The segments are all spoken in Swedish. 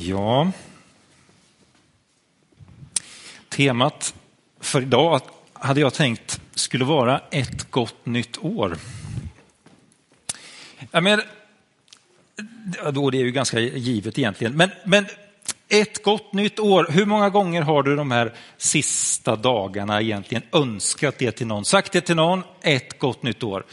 Ja, temat för idag hade jag tänkt skulle vara ett gott nytt år. Ja, men, då det är ju ganska givet egentligen, men, men ett gott nytt år. Hur många gånger har du de här sista dagarna egentligen önskat det till någon, sagt det till någon, ett gott nytt år?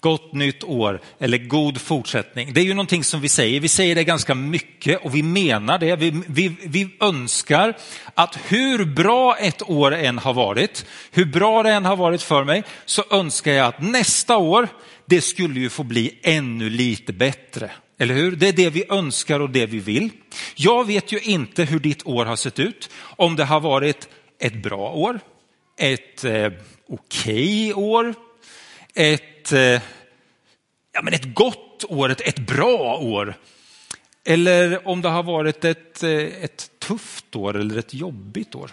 Gott nytt år eller god fortsättning. Det är ju någonting som vi säger. Vi säger det ganska mycket och vi menar det. Vi, vi, vi önskar att hur bra ett år än har varit, hur bra det än har varit för mig, så önskar jag att nästa år, det skulle ju få bli ännu lite bättre. Eller hur? Det är det vi önskar och det vi vill. Jag vet ju inte hur ditt år har sett ut. Om det har varit ett bra år, ett eh, okej okay år, ett, ett, eh, ja, men ett gott år, ett, ett bra år. Eller om det har varit ett, eh, ett tufft år eller ett jobbigt år.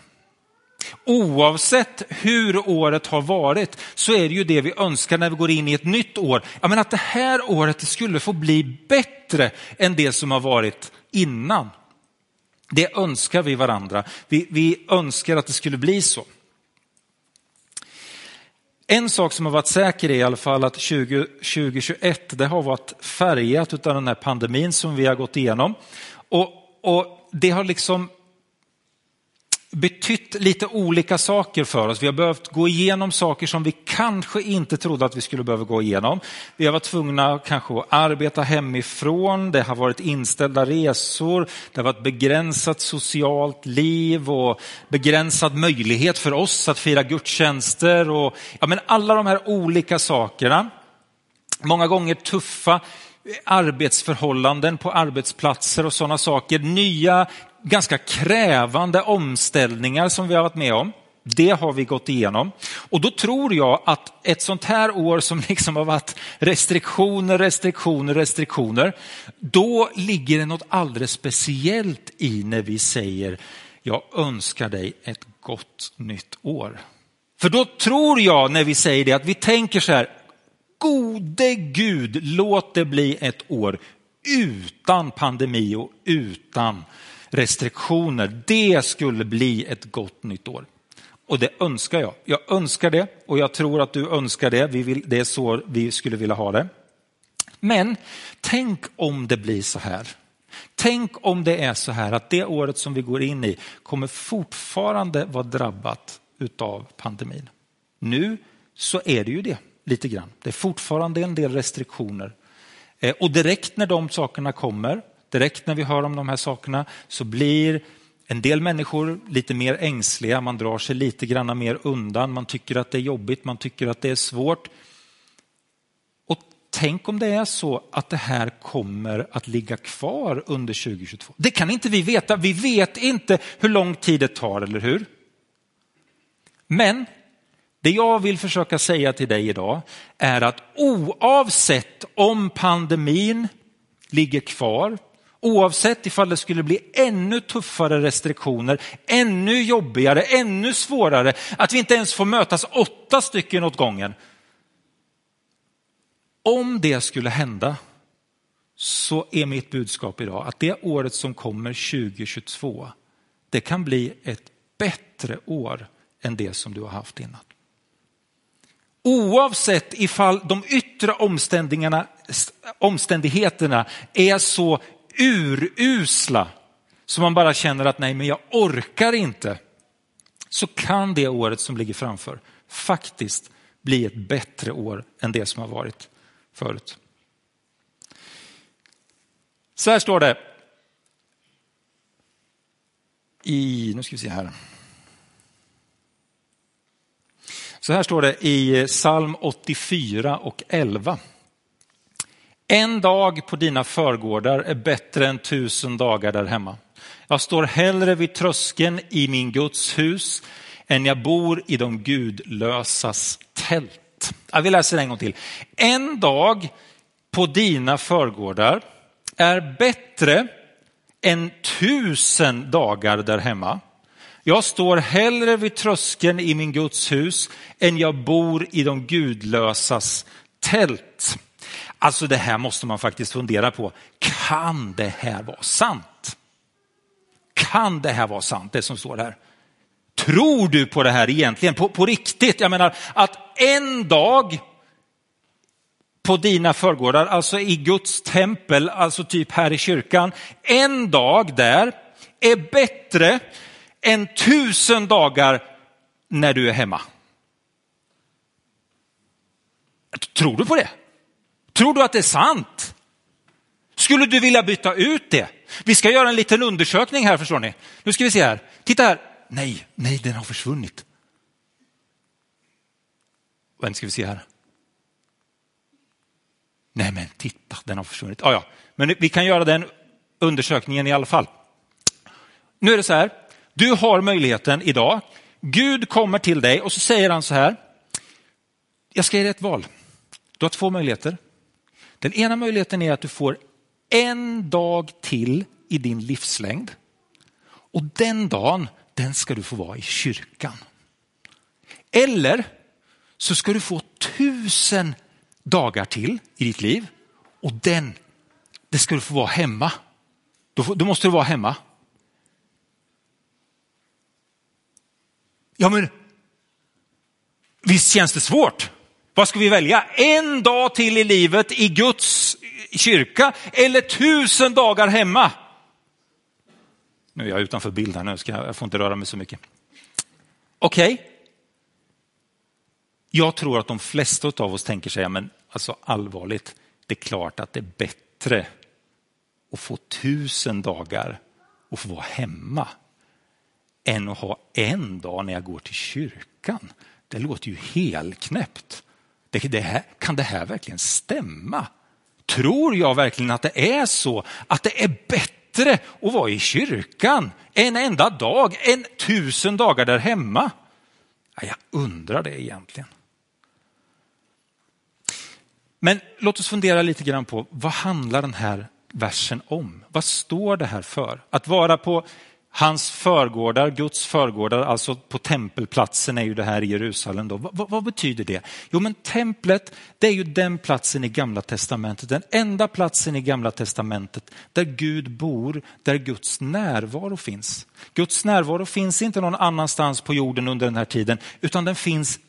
Oavsett hur året har varit så är det ju det vi önskar när vi går in i ett nytt år. Ja, men att det här året skulle få bli bättre än det som har varit innan. Det önskar vi varandra. Vi, vi önskar att det skulle bli så. En sak som har varit säker är i alla fall att 20, 2021 det har varit färgat av den här pandemin som vi har gått igenom. Och, och det har liksom betytt lite olika saker för oss. Vi har behövt gå igenom saker som vi kanske inte trodde att vi skulle behöva gå igenom. Vi har varit tvungna kanske att arbeta hemifrån, det har varit inställda resor, det har varit begränsat socialt liv och begränsad möjlighet för oss att fira gudstjänster och ja, men alla de här olika sakerna. Många gånger tuffa arbetsförhållanden på arbetsplatser och sådana saker. Nya ganska krävande omställningar som vi har varit med om. Det har vi gått igenom. Och då tror jag att ett sånt här år som liksom har varit restriktioner, restriktioner, restriktioner, då ligger det något alldeles speciellt i när vi säger jag önskar dig ett gott nytt år. För då tror jag när vi säger det att vi tänker så här, gode Gud, låt det bli ett år utan pandemi och utan restriktioner. Det skulle bli ett gott nytt år. Och det önskar jag. Jag önskar det och jag tror att du önskar det. Vi vill, det är så vi skulle vilja ha det. Men tänk om det blir så här. Tänk om det är så här att det året som vi går in i kommer fortfarande vara drabbat utav pandemin. Nu så är det ju det lite grann. Det är fortfarande en del restriktioner. Eh, och direkt när de sakerna kommer direkt när vi hör om de här sakerna så blir en del människor lite mer ängsliga, man drar sig lite grann mer undan, man tycker att det är jobbigt, man tycker att det är svårt. Och tänk om det är så att det här kommer att ligga kvar under 2022. Det kan inte vi veta, vi vet inte hur lång tid det tar, eller hur? Men det jag vill försöka säga till dig idag är att oavsett om pandemin ligger kvar, Oavsett ifall det skulle bli ännu tuffare restriktioner, ännu jobbigare, ännu svårare, att vi inte ens får mötas åtta stycken åt gången. Om det skulle hända så är mitt budskap idag att det året som kommer 2022, det kan bli ett bättre år än det som du har haft innan. Oavsett ifall de yttre omständigheterna är så urusla så man bara känner att nej, men jag orkar inte. Så kan det året som ligger framför faktiskt bli ett bättre år än det som har varit förut. Så här står det i, nu ska vi se här. Så här står det i psalm 84 och 11. En dag på dina förgårdar är bättre än tusen dagar där hemma. Jag står hellre vid tröskeln i min Guds hus än jag bor i de gudlösas tält. Jag vill läsa det en gång till. En dag på dina förgårdar är bättre än tusen dagar där hemma. Jag står hellre vid tröskeln i min Guds hus än jag bor i de gudlösas tält. Alltså det här måste man faktiskt fundera på. Kan det här vara sant? kan det här vara sant, det som står här? Tror du på det här egentligen, på, på riktigt? Jag menar att en dag på dina förgårdar, alltså i Guds tempel, alltså typ här i kyrkan, en dag där är bättre än tusen dagar när du är hemma. Tror du på det? Tror du att det är sant? Skulle du vilja byta ut det? Vi ska göra en liten undersökning här förstår ni. Nu ska vi se här. Titta här. Nej, nej, den har försvunnit. Vem ska vi se här? Nej, men titta, den har försvunnit. Ja ja, men vi kan göra den undersökningen i alla fall. Nu är det så här. Du har möjligheten idag. Gud kommer till dig och så säger han så här. Jag ska ge dig ett val. Du har två möjligheter. Den ena möjligheten är att du får en dag till i din livslängd. Och den dagen, den ska du få vara i kyrkan. Eller så ska du få tusen dagar till i ditt liv och den, det ska du få vara hemma. Då, då måste du vara hemma. Ja men, visst känns det svårt? Vad ska vi välja? En dag till i livet i Guds kyrka eller tusen dagar hemma? Nu är jag utanför bild här, nu ska jag, jag får inte röra mig så mycket. Okej. Okay. Jag tror att de flesta av oss tänker sig, men alltså allvarligt, det är klart att det är bättre att få tusen dagar och få vara hemma än att ha en dag när jag går till kyrkan. Det låter ju helknäppt. Det, det här, kan det här verkligen stämma? Tror jag verkligen att det är så att det är bättre att vara i kyrkan en enda dag än tusen dagar där hemma? Jag undrar det egentligen. Men låt oss fundera lite grann på vad handlar den här versen om? Vad står det här för? Att vara på Hans förgårdar, Guds förgårdar, alltså på tempelplatsen är ju det här i Jerusalem. Då. Vad, vad, betyder det? Jo men templet, det är ju den platsen i gamla testamentet, den enda platsen i gamla testamentet där Gud bor, där Guds närvaro finns. Guds närvaro finns inte någon annanstans på jorden under den här tiden, utan den finns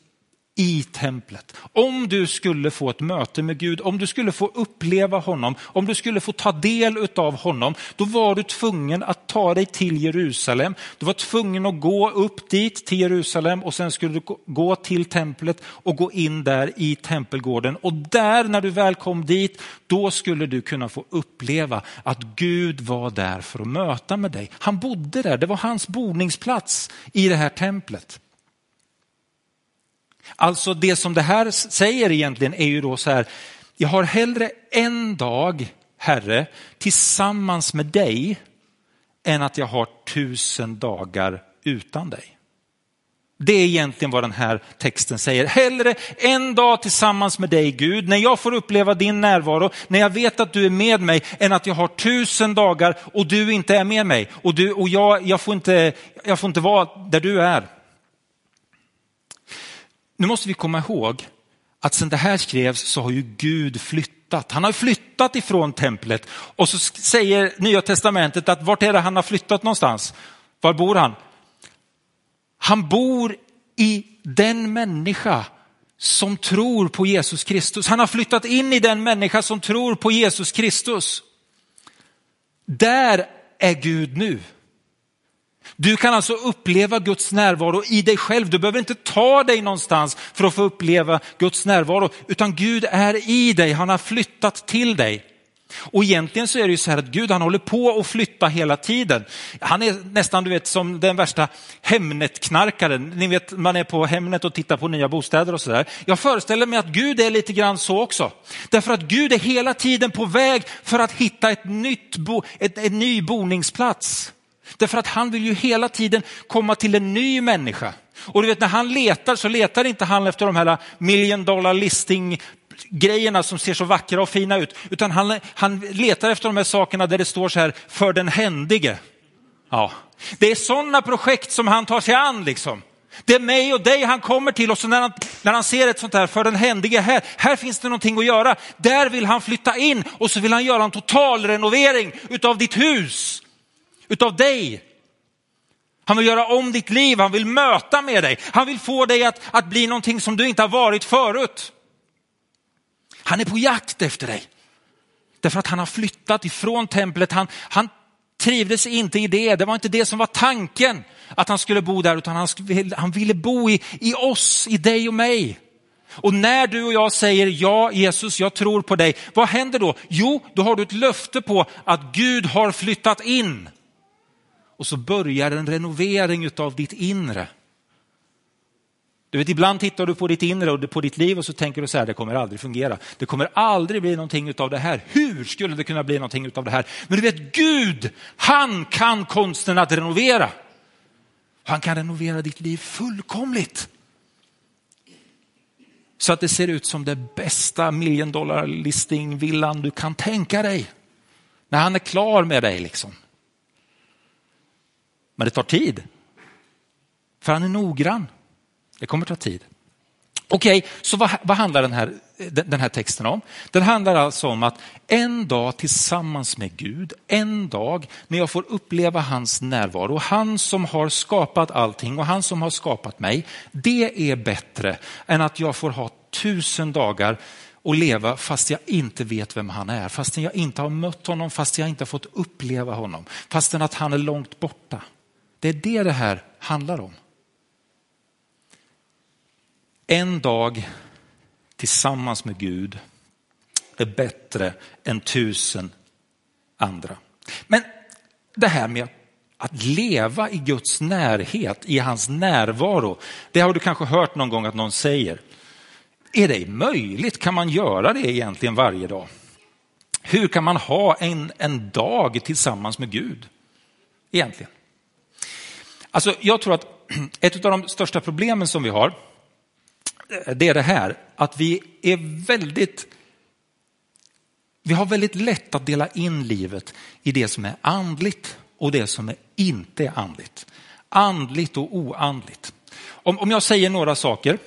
i templet. Om du skulle få ett möte med Gud, om du skulle få uppleva honom, om du skulle få ta del av honom, då var du tvungen att ta dig till Jerusalem. Du var tvungen att gå upp dit till Jerusalem och sen skulle du gå till templet och gå in där i tempelgården. Och där när du väl kom dit, då skulle du kunna få uppleva att Gud var där för att möta med dig. Han bodde där, det var hans boningsplats i det här templet. Alltså det som det här säger egentligen är ju då så här, jag har hellre en dag, Herre, tillsammans med dig än att jag har tusen dagar utan dig. Det är egentligen vad den här texten säger. Hellre en dag tillsammans med dig Gud, när jag får uppleva din närvaro, när jag vet att du är med mig, än att jag har tusen dagar och du inte är med mig. Och, du, och jag, jag, får inte, jag får inte vara där du är. Nu måste vi komma ihåg att sedan det här skrevs så har ju Gud flyttat. Han har flyttat ifrån templet och så säger Nya Testamentet att vart är det han har flyttat någonstans? Var bor han? Han bor i den människa som tror på Jesus Kristus. Han har flyttat in i den människa som tror på Jesus Kristus. Där är Gud nu. Du kan alltså uppleva Guds närvaro i dig själv. Du behöver inte ta dig någonstans för att få uppleva Guds närvaro, utan Gud är i dig. Han har flyttat till dig. Och egentligen så är det ju så här att Gud han håller på att flytta hela tiden. Han är nästan du vet som den värsta Hemnet-knarkaren. Ni vet man är på Hemnet och tittar på nya bostäder och sådär. Jag föreställer mig att Gud är lite grann så också. Därför att Gud är hela tiden på väg för att hitta ett nytt bo, ett, en ny boningsplats. Därför att han vill ju hela tiden komma till en ny människa. Och du vet när han letar så letar inte han efter de här million dollar listing grejerna som ser så vackra och fina ut, utan han, han letar efter de här sakerna där det står så här, för den händige. Ja, det är sådana projekt som han tar sig an liksom. Det är mig och dig han kommer till och så när han, när han ser ett sånt här för den händige här, här finns det någonting att göra. Där vill han flytta in och så vill han göra en total renovering utav ditt hus utav dig. Han vill göra om ditt liv, han vill möta med dig. Han vill få dig att, att bli någonting som du inte har varit förut. Han är på jakt efter dig. Därför att han har flyttat ifrån templet. Han, han trivdes inte i det, det var inte det som var tanken att han skulle bo där, utan han, han ville bo i, i oss, i dig och mig. Och när du och jag säger ja Jesus, jag tror på dig, vad händer då? Jo, då har du ett löfte på att Gud har flyttat in. Och så börjar en renovering av ditt inre. Du vet, ibland tittar du på ditt inre och på ditt liv och så tänker du så här, det kommer aldrig fungera. Det kommer aldrig bli någonting av det här. Hur skulle det kunna bli någonting av det här? Men du vet, Gud, han kan konsten att renovera. Han kan renovera ditt liv fullkomligt. Så att det ser ut som det bästa million dollar listing villan du kan tänka dig. När han är klar med dig liksom. Men det tar tid. För han är noggrann. Det kommer ta tid. Okej, okay, så vad, vad, handlar den här, den här texten om? Den handlar alltså om att en dag tillsammans med Gud, en dag när jag får uppleva hans närvaro, han som har skapat allting och han som har skapat mig, det är bättre än att jag får ha tusen dagar och leva fast jag inte vet vem han är, fastän jag inte har mött honom, fast jag inte har fått uppleva honom, fastän att han är långt borta. Det är det det här handlar om. En dag tillsammans med Gud är bättre än tusen andra. Men det här med att leva i Guds närhet, i hans närvaro, det har du kanske hört någon gång att någon säger. Är det möjligt? Kan man göra det egentligen varje dag? Hur kan man ha en, en dag tillsammans med Gud egentligen? Alltså, jag tror att ett av de största problemen som vi har, eh, det är det här att vi är väldigt vi har väldigt lätt att dela in livet i det som är andligt och det som är inte är andligt. Andligt och oandligt. Om, om jag säger några saker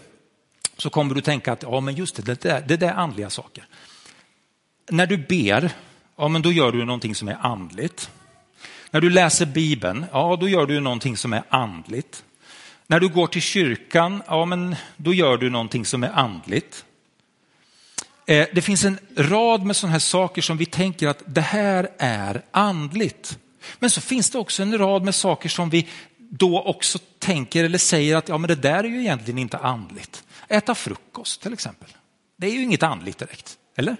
så kommer du tänka att ja, men just det, det, där, det där är andliga saker. När du ber, ja, men då gör du någonting som är andligt. När du läser Bibeln, ja då gör du någonting som är andligt. När du går till kyrkan, ja men då gör du någonting som är andligt. Eh, det finns en rad med sådana här saker som vi tänker att det här är andligt. Men så finns det också en rad med saker som vi då också tänker eller säger att ja, men det där är ju egentligen inte andligt. Äta frukost till exempel. Det är ju inget andligt direkt, eller?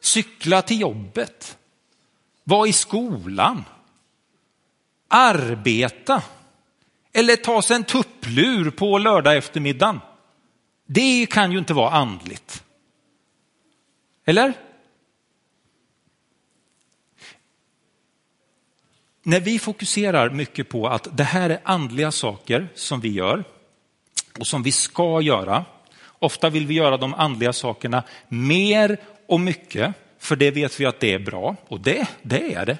Cykla till jobbet. Vara i skolan. Arbeta. Eller ta sig en tupplur på lördag eftermiddagen. Det kan ju inte vara andligt. Eller? När vi fokuserar mycket på att det här är andliga saker som vi gör och som vi ska göra. Ofta vill vi göra de andliga sakerna mer och mycket, för det vet vi att det är bra och det, det är det.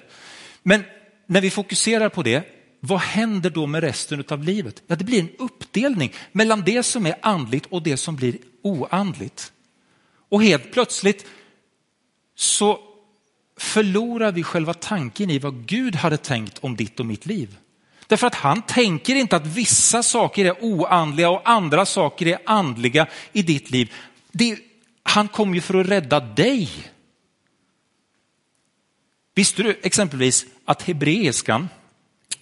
Men när vi fokuserar på det vad händer då med resten av livet? Ja, det blir en uppdelning mellan det som är andligt och det som blir oandligt. Och helt plötsligt så förlorar vi själva tanken i vad Gud hade tänkt om ditt och mitt liv. Därför att han tänker inte att vissa saker är oandliga och andra saker är andliga i ditt liv. Det, han kom ju för att rädda dig. Visste du exempelvis att hebreiskan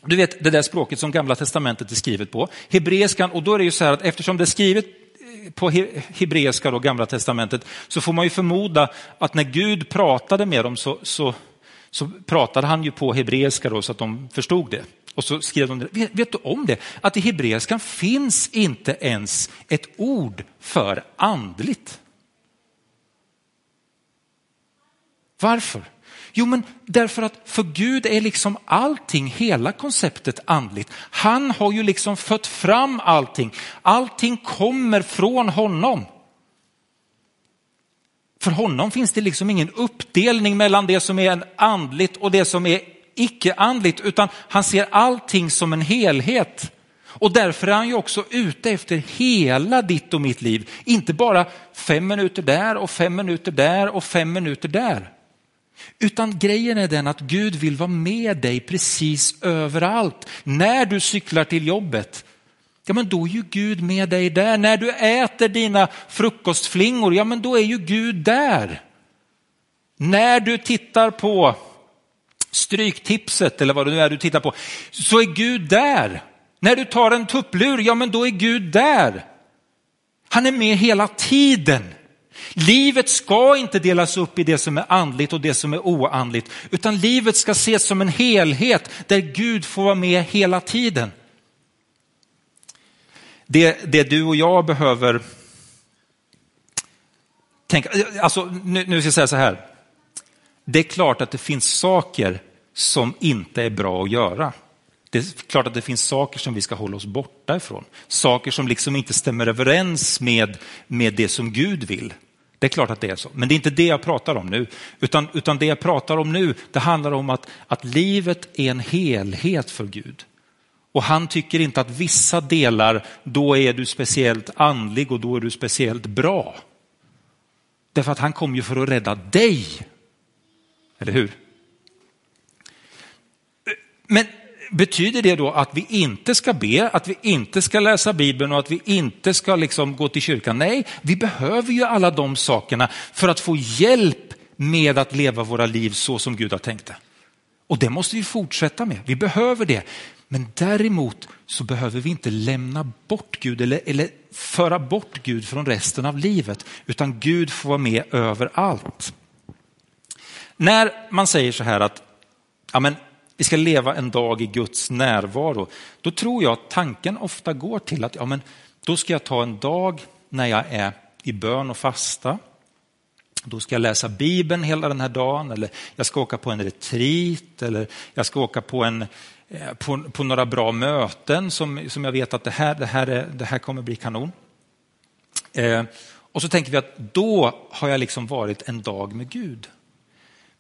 du vet det där språket som gamla testamentet är skrivet på. Hebreiskan, och då är det ju så här att eftersom det är skrivet eh, på hebreiska, då, gamla testamentet, så får man ju förmoda att när Gud pratade med dem så, så, så pratade han ju på hebreiska då, så att de förstod det. Och så skrev de det. Vet, vet du om det? Att i hebreiskan finns inte ens ett ord för andligt. Varför? Jo, men därför att för Gud är liksom allting, hela konceptet andligt. Han har ju liksom fött fram allting. Allting kommer från honom. För honom finns det liksom ingen uppdelning mellan det som är andligt och det som är icke-andligt, utan han ser allting som en helhet. Och därför är han ju också ute efter hela ditt och mitt liv. Inte bara fem minuter där och fem minuter där och fem minuter där. Utan grejen är den att Gud vill vara med dig precis överallt. När du cyklar till jobbet, ja men då är ju Gud med dig där. När du äter dina frukostflingor, ja men då är ju Gud där. När du tittar på Stryktipset eller vad det nu är du tittar på, så är Gud där. När du tar en tupplur, ja men då är Gud där. Han är med hela tiden. Livet ska inte delas upp i det som är andligt och det som är oandligt, utan livet ska ses som en helhet där Gud får vara med hela tiden. Det, det du och jag behöver tänka, alltså nu, nu ska jag säga så här. Det är klart att det finns saker som inte är bra att göra. Det är klart att det finns saker som vi ska hålla oss borta ifrån. Saker som liksom inte stämmer överens med, med det som Gud vill. Det är klart att det är så, men det är inte det jag pratar om nu. Utan, utan det jag pratar om nu, det handlar om att, att livet är en helhet för Gud. Och han tycker inte att vissa delar, då är du speciellt andlig och då är du speciellt bra. Därför att han kom ju för att rädda dig. Eller hur? Men betyder det då att vi inte ska be, att vi inte ska läsa Bibeln och att vi inte ska liksom gå till kyrkan? Nej, vi behöver ju alla de sakerna för att få hjälp med att leva våra liv så som Gud har tänkt det. Och det måste vi fortsätta med. Vi behöver det. Men däremot så behöver vi inte lämna bort Gud eller, eller föra bort Gud från resten av livet, utan Gud får vara med överallt. När man säger så här att ja, men, vi ska leva en dag i Guds närvaro, då tror jag att tanken ofta går till att ja, men, då ska jag ta en dag när jag är i bön och fasta. Då ska jag läsa Bibeln hela den här dagen eller jag ska åka på en retreat eller jag ska åka på, en, eh, på, på några bra möten som, som jag vet att det här, det här, är, det här kommer bli kanon. Eh, och så tänker vi att då har jag liksom varit en dag med Gud.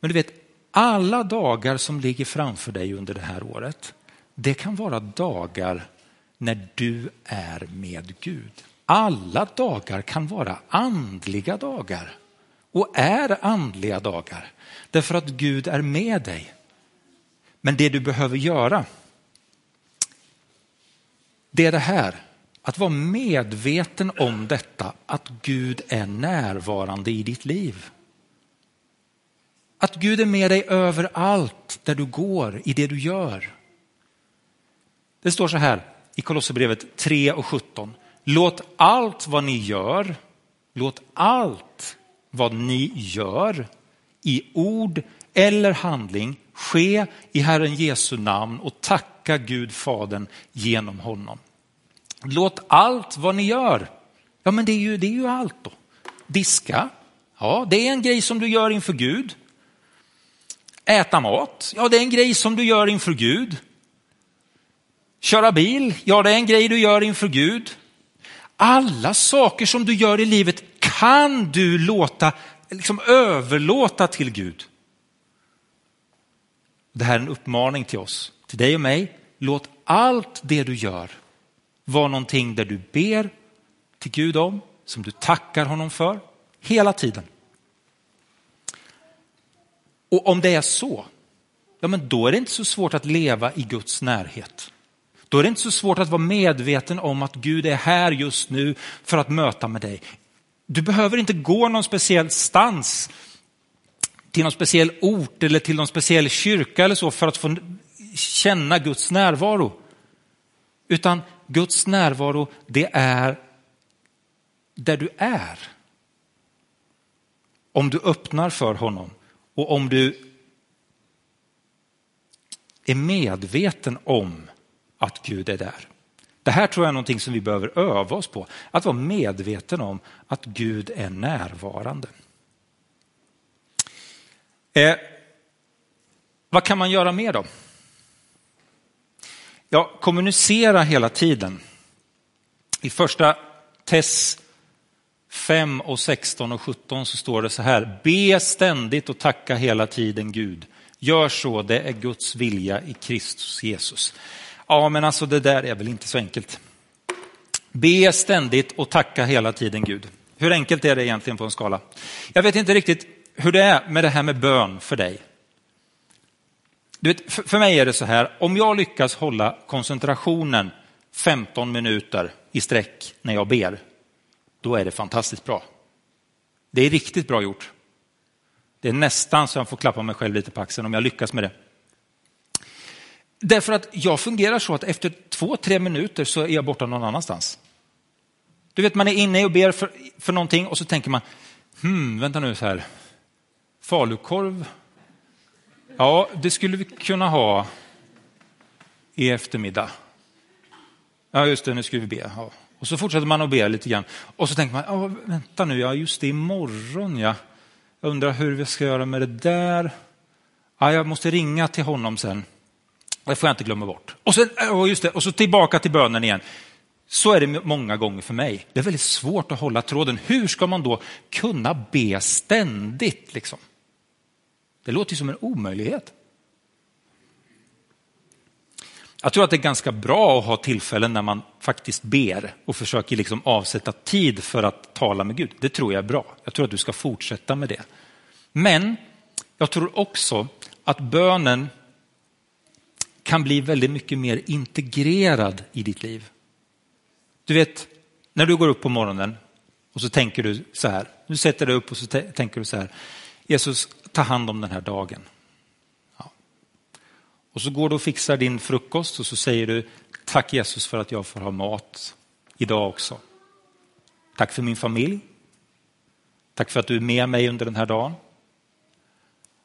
Men du vet, alla dagar som ligger framför dig under det här året, det kan vara dagar när du är med Gud. Alla dagar kan vara andliga dagar och är andliga dagar därför att Gud är med dig. Men det du behöver göra, det är det här, att vara medveten om detta, att Gud är närvarande i ditt liv. Att Gud är med dig överallt där du går, i det du gör. Det står så här i Kolosserbrevet 3 och 17. Låt allt vad ni gör, låt allt vad ni gör i ord eller handling ske i Herren Jesu namn och tacka Gud Fadern genom honom. Låt allt vad ni gör, ja men det är ju, det är ju allt då. Diska, ja det är en grej som du gör inför Gud. Äta mat, ja det är en grej som du gör inför Gud. Köra bil, ja det är en grej du gör inför Gud. Alla saker som du gör i livet kan du låta, liksom överlåta till Gud. Det här är en uppmaning till oss, till dig och mig. Låt allt det du gör vara någonting där du ber till Gud om, som du tackar honom för, hela tiden. Och om det är så, ja men då är det inte så svårt att leva i Guds närhet. Då är det inte så svårt att vara medveten om att Gud är här just nu för att möta med dig. Du behöver inte gå någon speciell stans, till någon speciell ort eller till någon speciell kyrka eller så för att få känna Guds närvaro. Utan Guds närvaro, det är där du är. Om du öppnar för honom och om du är medveten om att Gud är där. Det här tror jag är någonting som vi behöver öva oss på, att vara medveten om att Gud är närvarande. Eh, vad kan man göra mer då? Ja, kommunicera hela tiden. I första Tess 5 och 16 och 17 så står det så här, be ständigt och tacka hela tiden Gud. Gör så, det är Guds vilja i Kristus Jesus. Ja, men alltså det där är väl inte så enkelt. Be ständigt och tacka hela tiden Gud. Hur enkelt är det egentligen på en skala? Jag vet inte riktigt hur det är med det här med bön för dig. Du vet, för mig är det så här, om jag lyckas hålla koncentrationen 15 minuter i sträck när jag ber, då är det fantastiskt bra. Det är riktigt bra gjort. Det är nästan så jag får klappa mig själv lite på axeln om jag lyckas med det. Därför att jag fungerar så att efter två, tre minuter så är jag borta någon annanstans. Du vet, man är inne och ber för, för någonting och så tänker man, hmm, vänta nu så här, falukorv, ja, det skulle vi kunna ha i eftermiddag. Ja, just det, nu skulle vi be. Ja. Och så fortsätter man att be lite grann. Och så tänker man, vänta nu, ja, just det, imorgon, ja. Jag undrar hur vi ska göra med det där. Ja, jag måste ringa till honom sen. Det får jag inte glömma bort. Och, sen, och, just det, och så tillbaka till bönen igen. Så är det många gånger för mig. Det är väldigt svårt att hålla tråden. Hur ska man då kunna be ständigt? Liksom? Det låter ju som en omöjlighet. Jag tror att det är ganska bra att ha tillfällen när man faktiskt ber och försöker liksom avsätta tid för att tala med Gud. Det tror jag är bra. Jag tror att du ska fortsätta med det. Men jag tror också att bönen kan bli väldigt mycket mer integrerad i ditt liv. Du vet, när du går upp på morgonen och så tänker du så här, du sätter dig upp och så tänker du så här, Jesus, ta hand om den här dagen. Och så går du och fixar din frukost och så säger du, tack Jesus för att jag får ha mat idag också. Tack för min familj. Tack för att du är med mig under den här dagen.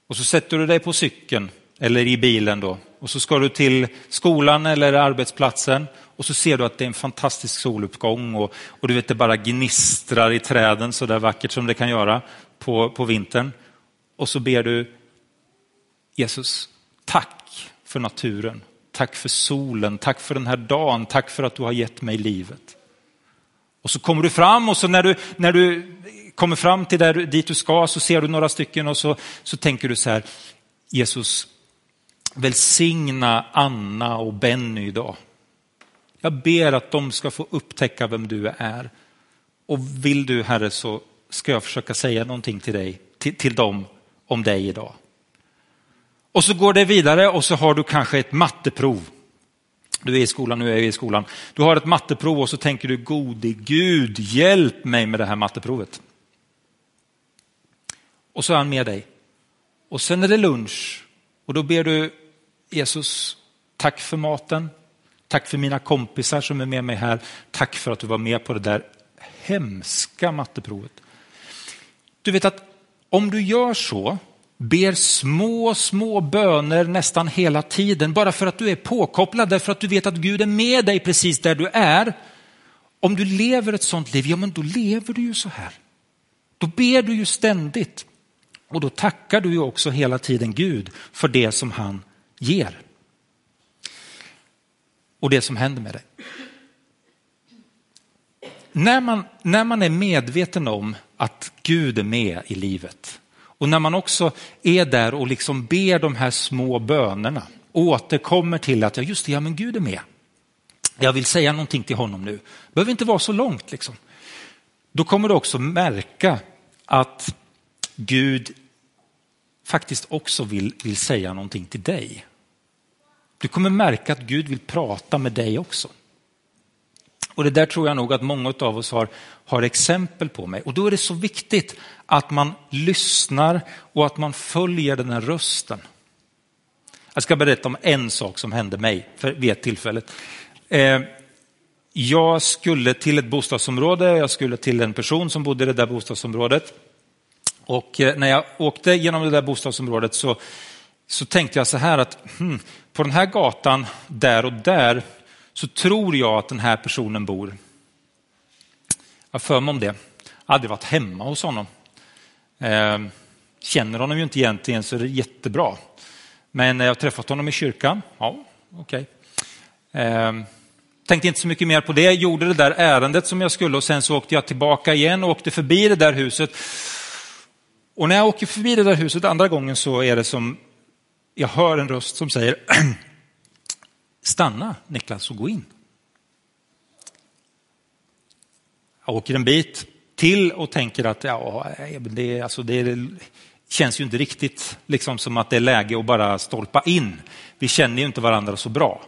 Och så sätter du dig på cykeln eller i bilen då och så ska du till skolan eller arbetsplatsen och så ser du att det är en fantastisk soluppgång och, och du vet det bara gnistrar i träden så där vackert som det kan göra på, på vintern. Och så ber du Jesus, tack för naturen, tack för solen, tack för den här dagen, tack för att du har gett mig livet. Och så kommer du fram och så när du, när du kommer fram till där, dit du ska så ser du några stycken och så, så tänker du så här, Jesus, välsigna Anna och Benny idag. Jag ber att de ska få upptäcka vem du är. Och vill du Herre så ska jag försöka säga någonting till dig, till, till dem om dig idag. Och så går det vidare och så har du kanske ett matteprov. Du är i skolan, nu är jag i skolan. Du har ett matteprov och så tänker du, gode Gud, hjälp mig med det här matteprovet. Och så är han med dig. Och sen är det lunch och då ber du Jesus, tack för maten. Tack för mina kompisar som är med mig här. Tack för att du var med på det där hemska matteprovet. Du vet att om du gör så, ber små, små böner nästan hela tiden, bara för att du är påkopplad, därför att du vet att Gud är med dig precis där du är. Om du lever ett sånt liv, ja men då lever du ju så här. Då ber du ju ständigt. Och då tackar du ju också hela tiden Gud för det som han ger. Och det som händer med dig. När man, när man är medveten om att Gud är med i livet och när man också är där och liksom ber de här små bönerna, återkommer till att ja, just det, ja, men Gud är med. Jag vill säga någonting till honom nu. Det behöver inte vara så långt. Liksom. Då kommer du också märka att Gud faktiskt också vill, vill säga någonting till dig. Du kommer märka att Gud vill prata med dig också. Och det där tror jag nog att många av oss har, har exempel på mig. Och då är det så viktigt att man lyssnar och att man följer den här rösten. Jag ska berätta om en sak som hände mig för, vid ett tillfälle. Eh, jag skulle till ett bostadsområde, jag skulle till en person som bodde i det där bostadsområdet. Och eh, när jag åkte genom det där bostadsområdet så, så tänkte jag så här att hmm, på den här gatan, där och där, så tror jag att den här personen bor. Jag har för mig om det. Jag har aldrig varit hemma hos honom. Ehm, känner honom ju inte egentligen så det är jättebra. Men eh, jag har träffat honom i kyrkan. Ja, okej. Okay. Tänkte inte så mycket mer på det. Gjorde det där ärendet som jag skulle och sen så åkte jag tillbaka igen och åkte förbi det där huset. Och när jag åker förbi det där huset andra gången så är det som jag hör en röst som säger stanna Niklas och gå in. Jag åker en bit till och tänker att ja, eh, det, alltså det känns ju inte riktigt liksom som att det är läge att bara stolpa in. Vi känner ju inte varandra så bra.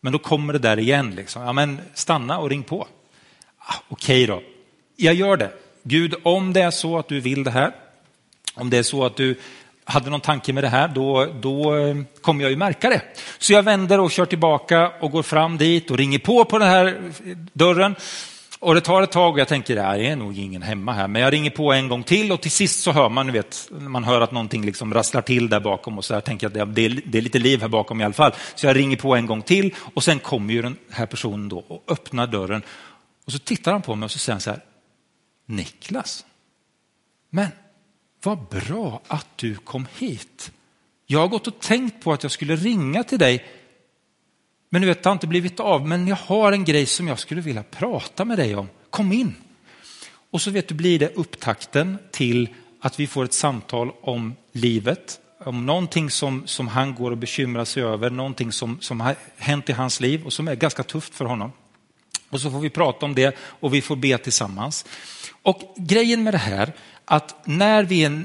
Men då kommer det där igen. Liksom. Ja, men stanna och ring på. Ah, Okej okay då, jag gör det. Gud, om det är så att du vill det här, om det är så att du hade någon tanke med det här, då, då eh, kommer jag ju märka det. Så jag vänder och kör tillbaka och går fram dit och ringer på på den här eh, dörren. Och det tar ett tag och jag tänker, det är nog ingen hemma här. Men jag ringer på en gång till och till sist så hör man, vet, man hör att någonting liksom rasslar till där bakom och så jag tänker att det är, det är lite liv här bakom i alla fall. Så jag ringer på en gång till och sen kommer ju den här personen då och öppnar dörren. Och så tittar han på mig och så säger han så här, Niklas, men vad bra att du kom hit. Jag har gått och tänkt på att jag skulle ringa till dig, men du vet, det har inte blivit av. Men jag har en grej som jag skulle vilja prata med dig om. Kom in. Och så vet du, blir det upptakten till att vi får ett samtal om livet, om någonting som, som han går och bekymrar sig över, någonting som, som har hänt i hans liv och som är ganska tufft för honom. Och så får vi prata om det och vi får be tillsammans. Och grejen med det här, att när vi är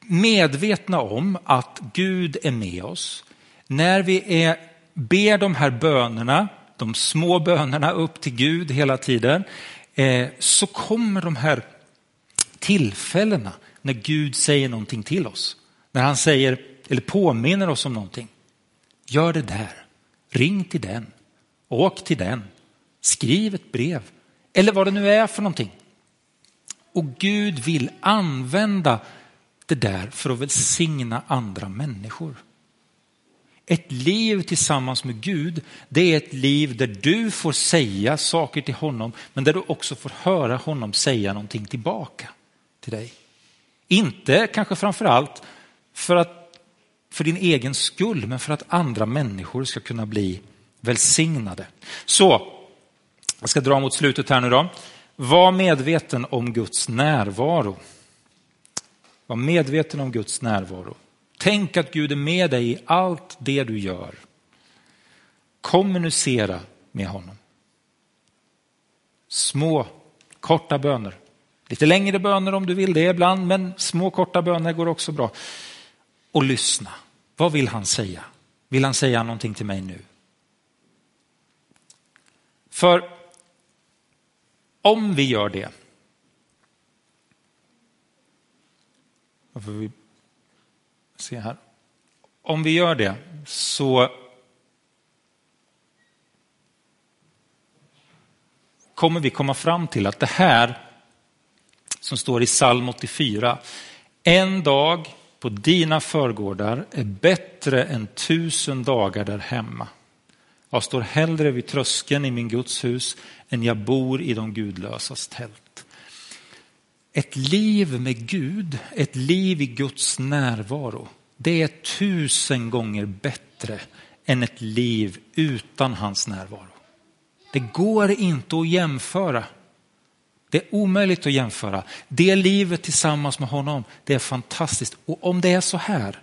medvetna om att Gud är med oss, när vi är, ber de här bönerna, de små bönerna upp till Gud hela tiden, eh, så kommer de här tillfällena när Gud säger någonting till oss. När han säger, eller påminner oss om någonting. Gör det där, ring till den, åk till den, skriv ett brev eller vad det nu är för någonting. Och Gud vill använda det där för att välsigna andra människor. Ett liv tillsammans med Gud, det är ett liv där du får säga saker till honom, men där du också får höra honom säga någonting tillbaka till dig. Inte kanske framför allt för, att, för din egen skull, men för att andra människor ska kunna bli välsignade. Så, jag ska dra mot slutet här nu då. Var medveten om Guds närvaro. Var medveten om Guds närvaro. Tänk att Gud är med dig i allt det du gör. Kommunicera med honom. Små, korta böner. Lite längre böner om du vill det ibland, men små korta böner går också bra. Och lyssna. Vad vill han säga? Vill han säga någonting till mig nu? För om vi gör det, se här. Om vi gör det så kommer vi komma fram till att det här som står i psalm 84, en dag på dina förgårdar är bättre än tusen dagar där hemma. Jag står hellre vid tröskeln i min Guds hus än jag bor i de gudlösas tält. Ett liv med Gud, ett liv i Guds närvaro, det är tusen gånger bättre än ett liv utan hans närvaro. Det går inte att jämföra. Det är omöjligt att jämföra. Det livet tillsammans med honom, det är fantastiskt. Och om det är så här,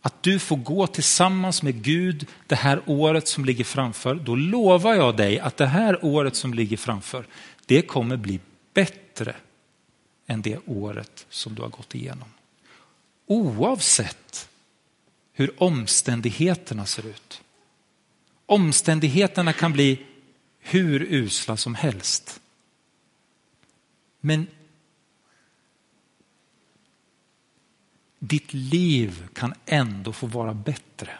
att du får gå tillsammans med Gud det här året som ligger framför, då lovar jag dig att det här året som ligger framför, det kommer bli bättre än det året som du har gått igenom. Oavsett hur omständigheterna ser ut. Omständigheterna kan bli hur usla som helst. Men ditt liv kan ändå få vara bättre.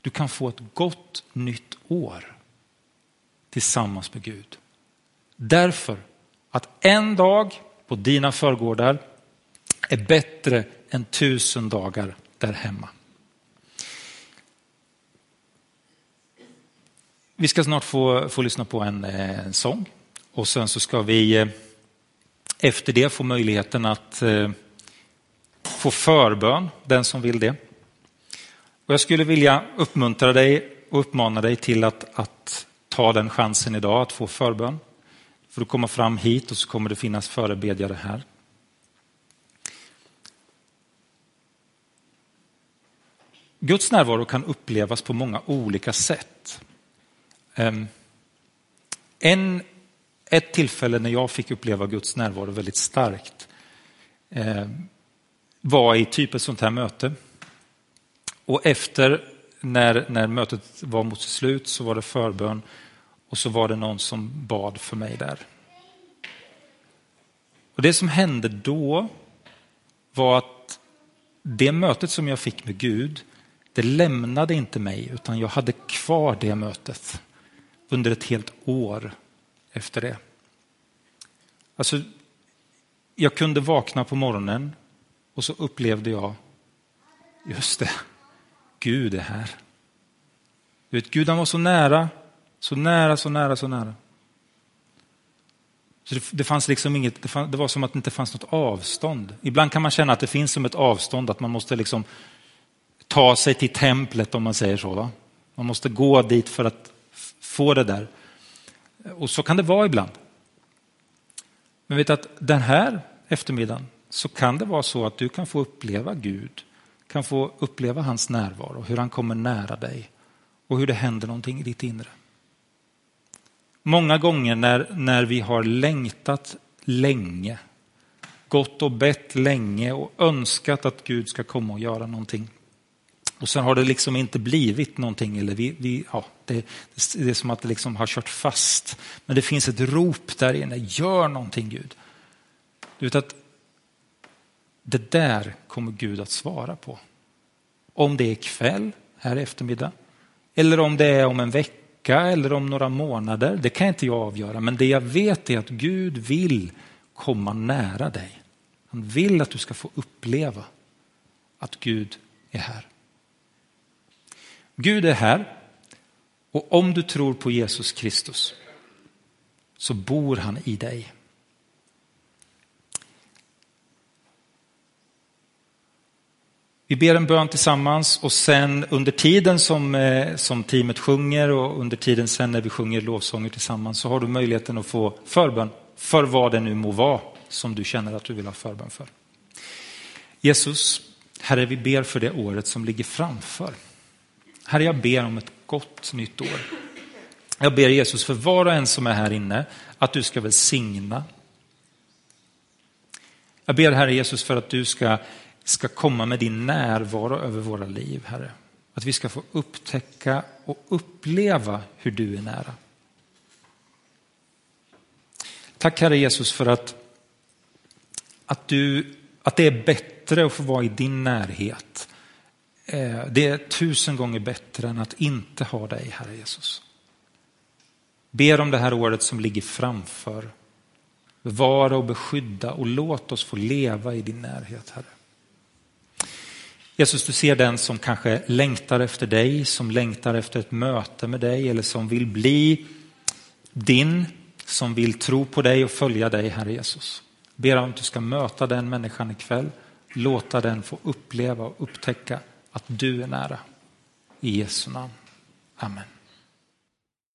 Du kan få ett gott nytt år tillsammans med Gud. Därför att en dag på dina förgårdar är bättre än tusen dagar där hemma. Vi ska snart få, få lyssna på en, en sång och sen så ska vi eh, efter det få möjligheten att eh, få förbön, den som vill det. Och jag skulle vilja uppmuntra dig och uppmana dig till att, att ta den chansen idag att få förbön. För att komma fram hit och så kommer det finnas förebedjare här. Guds närvaro kan upplevas på många olika sätt. Ehm, en, ett tillfälle när jag fick uppleva Guds närvaro väldigt starkt ehm, var i typ ett sånt här möte. Och efter när, när mötet var mot sitt slut så var det förbön och så var det någon som bad för mig där. Och Det som hände då var att det mötet som jag fick med Gud, det lämnade inte mig utan jag hade kvar det mötet under ett helt år efter det. Alltså, jag kunde vakna på morgonen och så upplevde jag, just det, Gud är här. Du vet, Gud han var så nära, så nära, så nära, så nära. Så det, det fanns liksom inget, det, fann, det, var som att det inte fanns något avstånd. Ibland kan man känna att det finns som ett avstånd, att man måste liksom ta sig till templet om man säger så. Va? Man måste gå dit för att få det där. Och så kan det vara ibland. Men vet att den här eftermiddagen så kan det vara så att du kan få uppleva Gud, kan få uppleva hans närvaro, hur han kommer nära dig och hur det händer någonting i ditt inre. Många gånger när, när vi har längtat länge, gått och bett länge och önskat att Gud ska komma och göra någonting. Och sen har det liksom inte blivit någonting, eller vi, vi, ja, det, det är som att det liksom har kört fast. Men det finns ett rop där inne, gör någonting Gud. Du vet att det där kommer Gud att svara på. Om det är kväll, här i eftermiddag, eller om det är om en vecka eller om några månader, det kan inte jag avgöra. Men det jag vet är att Gud vill komma nära dig. Han vill att du ska få uppleva att Gud är här. Gud är här och om du tror på Jesus Kristus så bor han i dig. Vi ber en bön tillsammans och sen under tiden som, eh, som teamet sjunger och under tiden sen när vi sjunger lovsånger tillsammans så har du möjligheten att få förbön för vad det nu må vara som du känner att du vill ha förbön för. Jesus, Herre, vi ber för det året som ligger framför. Herre, jag ber om ett gott nytt år. Jag ber Jesus för var och en som är här inne att du ska välsigna. Jag ber Herre Jesus för att du ska ska komma med din närvaro över våra liv, Herre. Att vi ska få upptäcka och uppleva hur du är nära. Tack Herre Jesus för att, att, du, att det är bättre att få vara i din närhet. Eh, det är tusen gånger bättre än att inte ha dig, Herre Jesus. Ber om det här året som ligger framför. Bevara och beskydda och låt oss få leva i din närhet, Herre. Jesus, du ser den som kanske längtar efter dig, som längtar efter ett möte med dig eller som vill bli din, som vill tro på dig och följa dig, Herre Jesus. Ber om att du ska möta den människan ikväll, låta den få uppleva och upptäcka att du är nära. I Jesu namn. Amen.